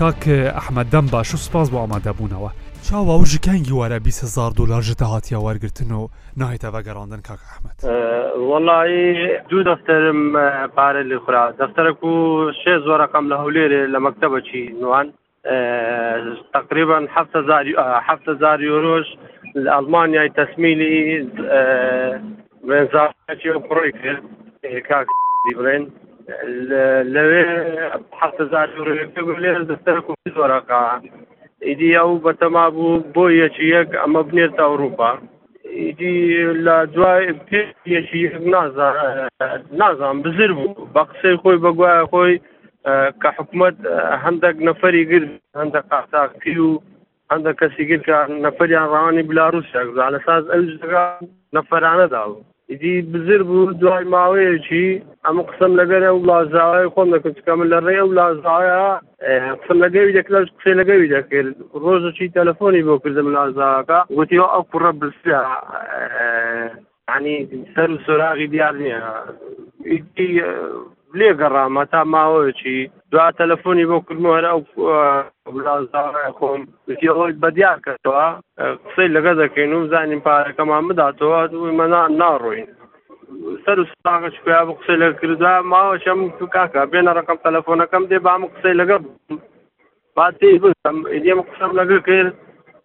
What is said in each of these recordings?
کاک ئەحمەد دەم باش و سوپاس بۆ ئامادەبوونەوە. چاوا و ژکەنگی وەرە بیست هەزار دولار ژتە هاتیە وەرگرتن و ناهێتە بە گەراندن کاک ئەحمەد. وەڵایی دوو دەفتەرم پارە لێ خورا دەفتەرەک و شێست وەرەقەم لە هەولێرێ لە مەکتەبەکی نوان تەقریبەن حەفت هەزار حەفت هەزار یۆرۆش لە ئەڵمانیای تەسمیلی وێنزاچیەوە بڕۆی پێ کاک بڵێن لەوێ حەزار زۆرەکە ئیدی ئەو بەتەما بوو بۆ یەکی یەک ئەمە بنێتە ئەوروپا ئیدی لە دوای پێ یەکی نازان بزر بوو بە قسەی خۆی بەگوایە خۆی کە حکوومەت هەندێک نەفەری گرت هەندە قاساقی و هەندە کەسی گر کە نەفەریان ڕەوانی بلاروسیا گوزا لە ساز ئەویش دەگا نەفەرانەدا بوو ئیدی بزر بوو دوای ماوەیەکی ئەمە قسم لەگەر ئەو لازاوای خۆم دەکرد چکە من لە ڕێ ئەو لازاوایە قسم لەگەوی دەکرد لەش قسەی لەگەوی دەکرد ڕۆژەکی تەلەفۆنی بۆ کردم لازاکە گوتی ئەو کوڕە برسیا یانی سەر و سۆراغی دیار نییە ئیدی لێ گەڕامە تا ماوەیەکی دوا تەلەفۆنی بۆ کردمەوە هەر ئەو بلازاوای خۆم گوتی ئەوەی بە دیار کردەوە قسەی لەگە دەکەین و بزانین پارەکەمان بداتەوە دوی مەنا ناڕۆین سەر و ساغش پیا بۆ قسەی لە کرددا ماوەشەم کاکە بێنە ڕقم تەلەفۆنەکەم دێ بام قسەی لەگە باتی بکەم ئیدێم قسەم لەگە کرد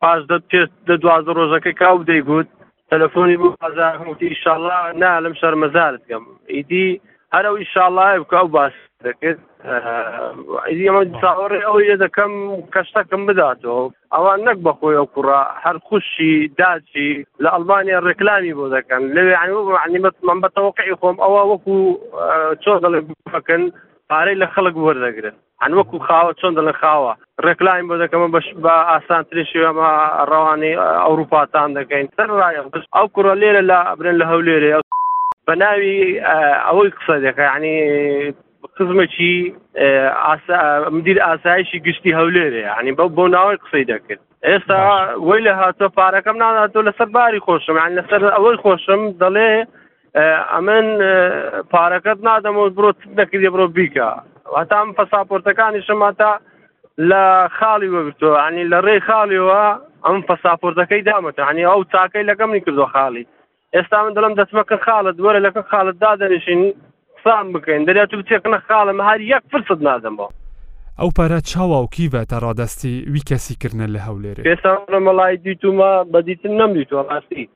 پاش دە پێش دە دوازدە ڕۆژەکە کاو بدەی گوت تەلەفۆنی بۆ ئازاهوتی ئیشاءاللە نا لەم شەرمەزارت کەم ئیدی هەر ئەو ئیشاءاللە بکە ئەو باس دەکرد ئیدی ئەمە چاوەڕێ ئەوەی لێ دەکەم کە شتەکەم بداتەوە ئەوان نەک بەخۆی ئەو کوڕە هەر خوشی داچی لە ئەڵمانیا ڕێکلامی بۆ دەکەن لەوێ عنی من بە تەوەقعی خۆم ئەوە وەکو چۆن دەڵێ بکەن پارەی لە خەڵک وەردەگرن هەن وەکو خاوە چۆن دەڵێن خاوە ڕێکلایم بۆ دەکەمە بەش بە ئاسانترین شێوەمە ڕەوانەی ئەوروپاتان دەکەین سەر ڕایە بەس ئەو کوڕە لێرە لە برێن لە هەولێرێ بە ناوی ئەوەی قسە دەکە ینی خزمەکی مدیر ئاسایشی گشتی هەولێرێ ینی بە بۆ ناوەی قسەی دەکرد ئێستا وی لە هاتۆ پارەکەم ناداتۆ لەسەر باری خۆشم یان لەسەر ئەوەی خۆشم دەڵێ ئەمن پارەکەت نادەمەوە بڕۆ دەکردی بڕۆ بیکە هەتام پەساپۆرتەکانی شەماتا لە خاڵی وەگرتۆ ینی لە ڕێی خاڵیەوە ئەم پەساپۆرتەکەی دامەتە ینی ئەو تاکەی لەگەم نی کردو خاڵی ئێستا من دەڵم دەچمەکە خاڵت وەرە لەکە خاڵت دادەنیشین قسان بکەین دەریا تو بچێکنە خاڵم هەر یەک فرست نادەمەوە ئەو پارە چاواوکی بە تا ڕادستی وی کەسی کردە لە هەولێرێ پێستا مەڵای دیتومە بەدیتن نەم دیتوە ڕاستی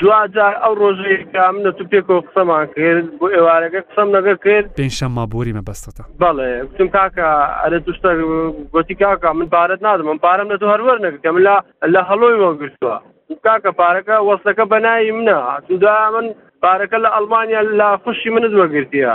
دواجار ئەو ڕۆژەی کە منە تو پێکەوە قسەمان کرد بۆ ئێوارەکە قسەم لەگە کرد پێنجشەممە بۆری مەبەستتە بەڵێ وتم کاکە ئەرێ تو شتە گوتی کاکە من پارەت نادەم من پارەم لە تۆ هەروەر نەکرد کە من لە لە هەڵۆی وەگرتووە کاکە پارەکە وەستەکە بەنایی منە تودا من پارەکە لە ئەڵمانیا لە خوشی منت وەگرتیە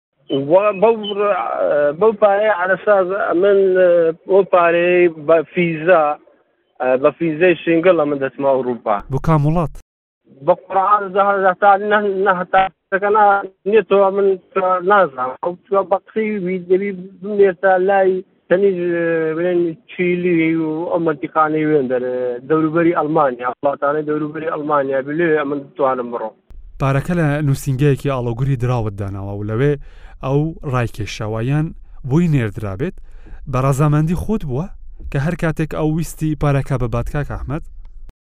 بەو پارەیە عرەساز من بۆ پارەی بە فیزا بە فیزای شنگڵ ئەمە دەچمە ئەوروپا بۆ کام وڵات بە قورعان هەتا نەهتا دەکەنا نێتەوە من نازانم بە قسەی وی دەبی بمێتە لای تەنیز بلێن چیلی و ئەو مەنتیقانەی وێن دەرێ دەوروبەری ئەلمانیا وڵاتانەی دەوروبەری ئەلمانیا بلێ ئەمن توانم بڕۆ پارەکە لە نووسینگەیەکی ئاڵۆگوری دراوت داناوە و لەوێ ئەو ڕایکێشاوە یان بۆی نێردرابێت بە ڕەزامەندی خۆت بووە کە هەر کاتێک ئەو ویستی پارەکە ببات کاک ئەحمەد؟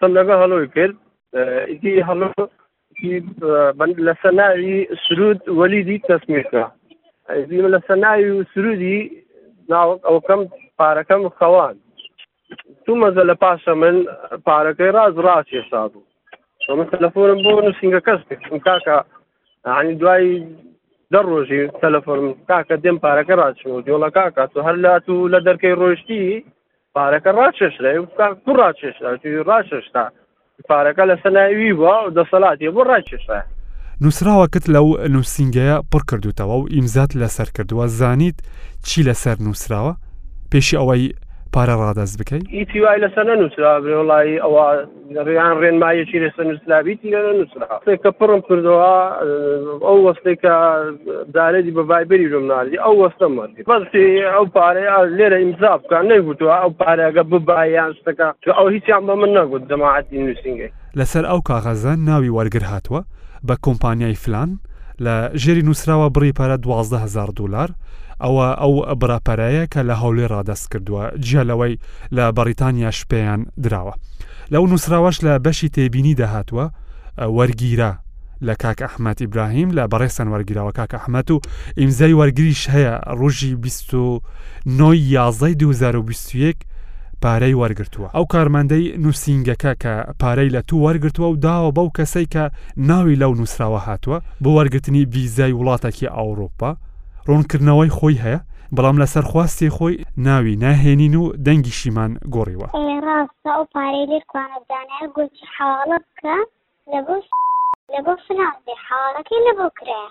سلەبە هەڵۆی کرد ئیدی هەڵۆ لەسەر ناوی سرود وەلیدی تەسمیرکە من لەسەر ناوی و سرودی ناوەک ئەوکەم پارەکەم خەوان تو مەزە لە پاشە من پارەکەی ڕاز ڕاکێشا بوو من تەلەفۆنم بۆ نووسنگە کەس کرد کاکە عنی دوایی دە ڕۆژی تەلەفۆن کاکە دێم پارەکە ڕاچەوە جۆڵە کاکە تو هەر لات و لە دەرکەی ڕۆشتی پارەکە ڕاکێشرا ئێ بکە کوڕ ڕاکێشرا توی ڕاکێشتا پارەکە لەسەر لای وی بووە و دەسەڵاتێ بۆ ڕاکێشرا نووسراوەکەت لەو نووسینگەیە پڕ کردوتەوە و ئیمزات لەسەر کردووە زانیت چی لەسەر نووسراوە پێشی ئەوەی پارە ڕادەست بکەی؟ ئیتی وای لەسەر نەنووسرا بێ وڵی ئەوە ڕێیان ڕێنمایەکی لەسەر نووسراویتی لە نووسرا کە پڕم کردەوە ئەو وەستێک کە دارێتی بە ڤایبەری لۆم ناردی ئەو وەستە مەردی بەستی ئەو پارەیە لێرە ئیمزا بکان نەیگوتوە ئەو پارەگە ببایان شتەکە ئەو هیچیان بە من نەگوت جەماعەتی نووسنگەی لەسەر ئەو کاغەزە ناوی وەرگر هاتووە؟ بە کۆمپانیای فلان لە ژێری نووسراوە بڕی پارە دوازدە هزار دلار ئەوە ئەو بڕاپەرایە کە لە هەولێ ڕادست کردووە جیا لەوەی لە بەریتانیا شپیان دراوە لەو نووسراوەش لە بەشی تێبینی داهاتوە وەرگیرە لە کاک ئەحمد ئیبراهیم لە بەڕێسەن وەرگیراوە کاک ئەحمد و ئیمزای وەرگریش هەیە ڕژی 29 یازای 2021 پارەی وەرگرتووە ئەو کارمەندەی نووسینگەکە کە پارەی لە تو وەرگرتووە و داوە بەو کەسەی کە ناوی لەو نووسراوە هاتووە بۆ وەرگرتنی ڤیزای وڵاتەکی ئەوروپا ڕوونکردنەوەی خۆی هەیە بەڵام لەسەر خواستی خۆی ناوی ناهێنین و دەنگیشیمان گۆڕیوە. ئەی ڕاستە ئەو پارەی لێت کوانە زانایە گۆچی حەواڵە بکە لەبۆ لەبۆ فلان دێ حەواڵەکەی لەبۆ کرایە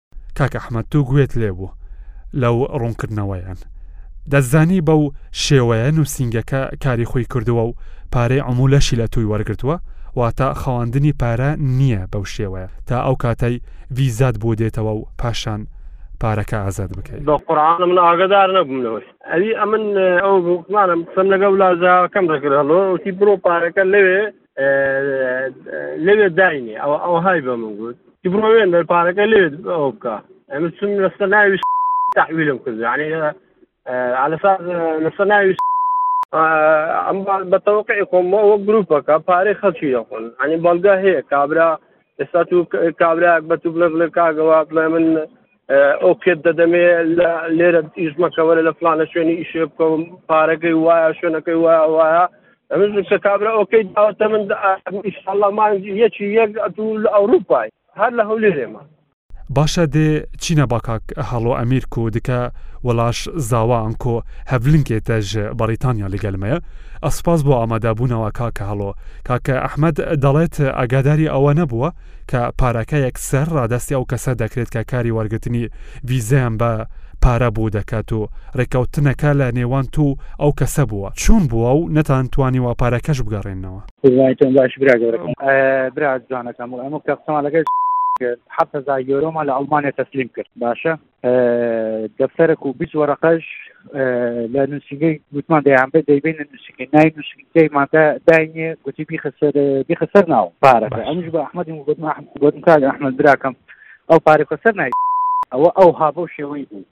کاک ئەحمەد تو گوێت لێ بوو لەو ڕوونکردنەوەیان دەزانی بەو شێوەیە نووسینگەکە کاری خۆی کردووە و پارەی ئەمولەشی لە توی وەرگتووە واتە خەواندنی پارە نییە بەو شێوەیە تا ئەو کاتەی ویزات بۆ دێتەوە و پاشان پارەکە ئازاد بکەیت بە قڕان من ئاگدار نەبوومەوەی ئەوی ئەمن ئەو بوومانم قسم لەگەڵ لازاکەم دەگرهڵۆ وتی بڕۆ پارەکە لەوێ لەوێ داینێ ئەوە ئەو های بە من گوت بڕۆێن دەر پارەکە لەوێت ئەو بکە ئەمە چون لەسە ناویش تحویلم کرد یعنی علەسا لەسە ناویش ئەم بە تەوقعی خۆمەوە گروپەکە پارەی خەڵکی دەخۆن ئەنی بەڵگە هەیە کابرا ئێستا تو کابراک بە تو بڵێ بڵێ کاگەوە بڵێ من ئەو پێت دەدەمێ لە لێرە ئیشمەکەوەرە لە فلانە شوێنی ئیشێ بکەم پارەکەی وایە شوێنەکەی وایە وایە ئەمن شە کابرا ئۆکەی داوەتە من ئیشله مانجی یەکی یەک ئەتو لە ئەوروپای هەر لە هەولێرێمە باشە دێ چینە باکاک هەڵۆ ئەمیر کو دکە وەلاش زاوا ئەنکۆ هەڤلنکێ تەژ بەڕیتانیا لەگەلمەیە ئەسپاس بۆ ئامادەبوونەوە کاکە هەڵۆ کاکە ئەحمەد دەڵێت ئەگاداری ئەوە نەبووە کە پارەکە یەکسەر ڕادەستی ئەو کەسە دەکرێت کە کاری وەرگرتنی ویزەیان بە پارە بوو دەکات و ڕێککەوتنەکە لە نێوان تو ئەو کەسە بووە چون بووە و نەتان توانیوە پارەکەش بگەڕێنەوە. قوربانی تۆم باش برا گەورەکەم برا جوانەکەم و ئەمە کە قسەمان لەگەل حەفت هەزار یۆرۆمان لە ئەڵمانیا تەسلیم کرد باشە دەفتەرەک و بیست وەرەقەش لە نووسینگەی گوتمان دەیان بێت دەیبین لە نووسینگەی نای نووسینگەی مادە داینێ گوتی بیخەسەر بیخەسەر ناو پارەکە ئەمیش بە ئەحمەدی گوتم گوتم کاک ئەحمەد براکەم ئەو پارەکە سەر نای ئەوە ئەو هابە و شێوەی بوو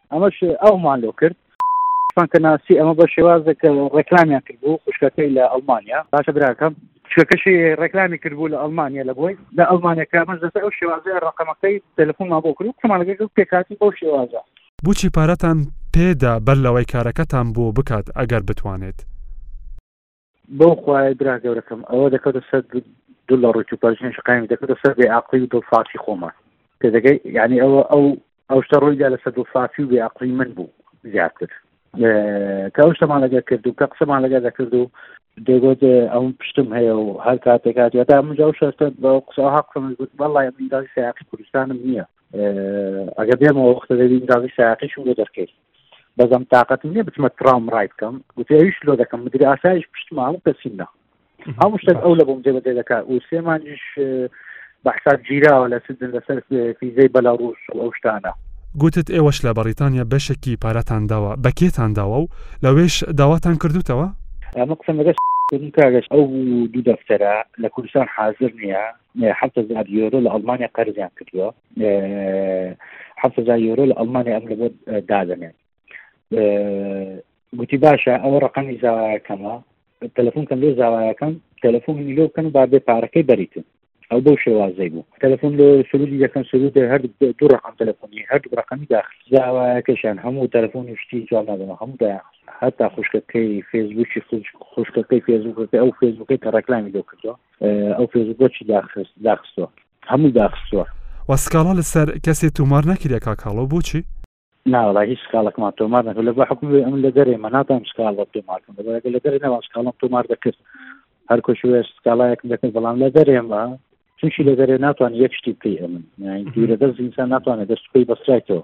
ئەمەش ئەومان لۆ کرد. فانکە ناسی ئەمە بە شێوازێک ڕێکلامیان کردبوو خوشکەکەی لە ئەڵمانیا باشە براکەم خوشکەکەشی ڕێکلامی کردبوو لە ئەڵمانیا لە بۆی لە ئەڵمانیا کە ئەمەش لەسەر ئەو شێوازەیە ڕەقەمەکەی تەلەفۆنمان بۆ کرد و قسەمان لەگەڵ کرد و پێکهاتووی بەو شێوازە. بۆچی پارەتان پێ دا بەر لەوەی کارەکەتان بۆ بکات ئەگەر بتوانێت؟ بەو خوایە برا گەورەکەم ئەوە دەکەوتە سەر دوو لە ڕووی توپەرژێنش قایم دەکەوتە سەر بێ عقلی و دڵفاسی خۆمان کە دەگەی یعنی ئەوە ئەو ئەو شتە ڕوویدا لەسەر دڵفاسی و بێ عقلی من بوو زیاتر کە ئەو شتەمان لەگە کرد و کە قسەمان لەگە دەکرد و دەگوت ئەو پشتم هەیە و هەر کاتێکات یادا مجا و شەرتە بە قسە هاقم گوت بەڵی ئەمداز سیاقی کوردستانم نییە ئەگە بێمەوە وەختە دەبی ئندازی ساقیشم بۆ دەکەیت بەزم تااقەتم نیە بچمە تراو ڕای بکەم گوتیش لۆ دەکەم مدر ئاسایش پشتماڵ کەسیم نە هەموو شتێک ئەو لە بۆم جێبەجێ دەکات و سێمانیش بەحساب گیراوە لە سدن لەسەر فیزەی بەلاڕوس و ئەو شتانە گوتت ئێوەش لە بەڕیتانیا بەشێکی پارەتان داوە بە کێتان داوە و لەوێش داواتان کردوتەوە؟ ئەمە قسەم لەگەش کاگەش ئەو دوو دەفتەرە لە کوردستان حاضر نییە حتا زار یۆرۆ لە ئەڵمانیا قەرزیان کردووە حەفت هەزار یۆرۆ لە ئەڵمانیا ئەم لە بۆ دادەنێن گوتی باشە ئەوە ڕقەمی زاواکەمە تەلەفۆن کەم لێ زاواکەم تەلەفۆن میلۆ بکەن و با بێ پارەکەی بەریتن ئەو بەو شێوازەی بوو تەلەفۆن لۆ سرودی دەکەن سرود هەر دوو ڕقم تەلەفۆنی هەر ڕقەمی داخل زاواکەشان هەموو تەلەفۆن و شتی جواب نادەمە هەموو دایان هەتا خوشکەکەی فێزبووکی خوشکەکەی فێزبووکەکە ئەو فێزبووکەی کە ڕێکلامی لۆ کردەوە ئەو فێزبووە چی داخست داخستەوە هەمووی داخستووە. وە سکاڵا لەسەر کەسێ تومار نەکریە کاک هەڵۆ بوچی؟ نا وەڵا هیچ سکاڵەکمان تۆمار نەکرد لەگوە حکوم بێ ئەمن لە دەرێمە ناتوانم سکاڵا تۆمار کەم لەگوە لە دەرێ نەوە سکاڵم تۆمار دەکرد هەر کۆش وێ سکاڵایەکم دەکرد بەڵام لە دەرێمە چونشی لە دەرێ ناتوان یەک شتی بکەی ئەمن دوورە دەست ئینسان ناتوانێت دەست بکەی بەسرایتەوە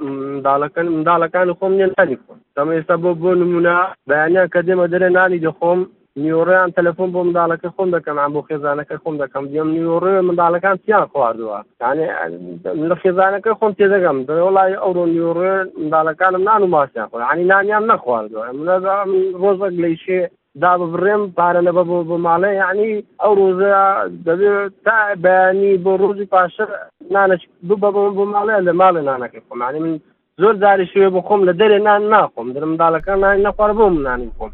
منداڵەکان منداڵەکانی خۆم نییە نانی بخۆن دەم ئێستا بۆ بۆ نموونە بەیانیان کە دێمە دەرێ نانی دەخۆم نیوەڕۆیان تەلەفۆن بۆ منداڵەکە خۆم دەکەم یان بۆ خێزانەکە خۆم دەکەم دێم نیوەڕۆێ منداڵەکان چیان خواردووە یانێ لە خێزانەکە خۆم تێدەگەم دەێ وڵی ئەوڕۆ نیوەڕۆێ منداڵەکانم نان و ماسیان خۆیانی نانیان نەخواردووە ڕۆژێک لەیشێ داببڕێم پارە نە بە بۆ ماڵێ یعنی ئەو ڕۆژە دەبێ تا بەیانی بۆ ڕۆژی پاشە نانە ببە بۆ ماڵێ لە ماڵێ نانەکە خۆمانی من زۆر جاری شوێ بۆ خۆم لە دەرێ نان ناخۆم درم داڵەکان نانی نەخوار بۆ منانی خۆم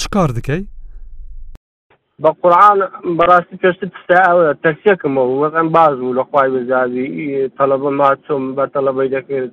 چ کار دکەی؟ بە قورآان بەڕاستی پێشتر پستا ئەوە تەکسێکمەوە وەزم باز بوو لە خخوای بزاوی تەلەبە ماچم بە تەلەبەی دەکرد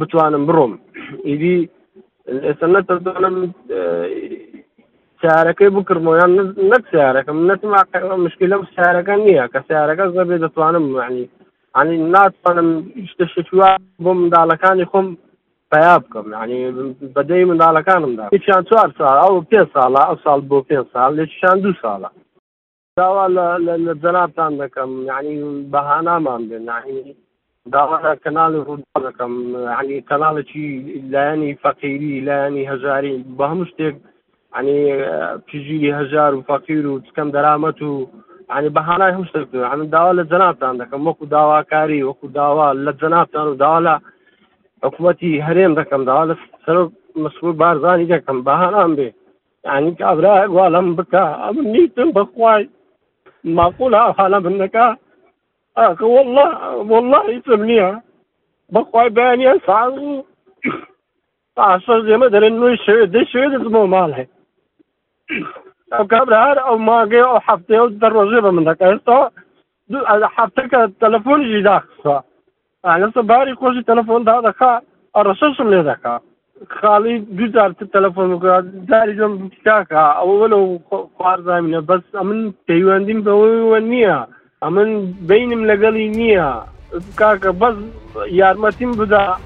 بتوانم بڕۆم ئیدی ئێستا نەتەزانم سارەکەی بکڕمۆیان نەک سارەکەم نەتما مشکی لەم سارەکە نییە کە سارەکە زەبێ دەتوانم معنی عنی ناتوانم شتە شتوا بۆ منداڵەکانی خۆم پیا بکەم ینی بەدەی منداڵەکانمدا هیچیان چوار ساڵ ئەو پێ ساڵە ئەو ساڵ بۆ پێ ساڵ لێکیشان دوو ساڵە داوا لە لە جەنابتان دەکەم یعنی بەهانامان بێن یعنی داوا لە کەناڵ ڕوودا دەکەم یعنی کەناڵێکی لایەنی فەقیری لایەنی هەژاری بە هەموو شتێک ینی پژیری هەژار و فەقیر و چکەم دەرامەت و ینی بەهانای هەم شتێک هەم داوا لە جەنابتان دەکەم وەکو داواکاری وەکو داوا لە جەنابتان و داوا لە حکوومەتی هەرێم دەکەم داوا لە سەر مسرور بارزانانی دەکەم بەهانان بێ یانی کابرا والم بکە ئەم نیتم بەخوای ماقول حالە من نەکە ئەخە والله والله هیچم نییە بەخوای بەیانە ساڵ پاشە زێمە دەرێن نوێی شەوێ دەی شوێ دەزمەوە ماڵێ ئەو کابرا هەر ئەو ماگەی ئەو هەفتەیە و دە ڕۆژێ بە من دەکە ئێستا حفتەکە تەلەفۆنیشی داخسا لەسە باری خۆشی تەلەفۆن دا دەخا ئەڕەشەشم لێ دەکا خاڵی دوجار تەلەفۆن بکات داری دەم تاکە ئەوە لەو خوارزانە بەس ئەمن پەیوەندیم بەوەوە نییە ئەمن بینم لەگەڵی نییە کاکە بەس یارمەتیم بدا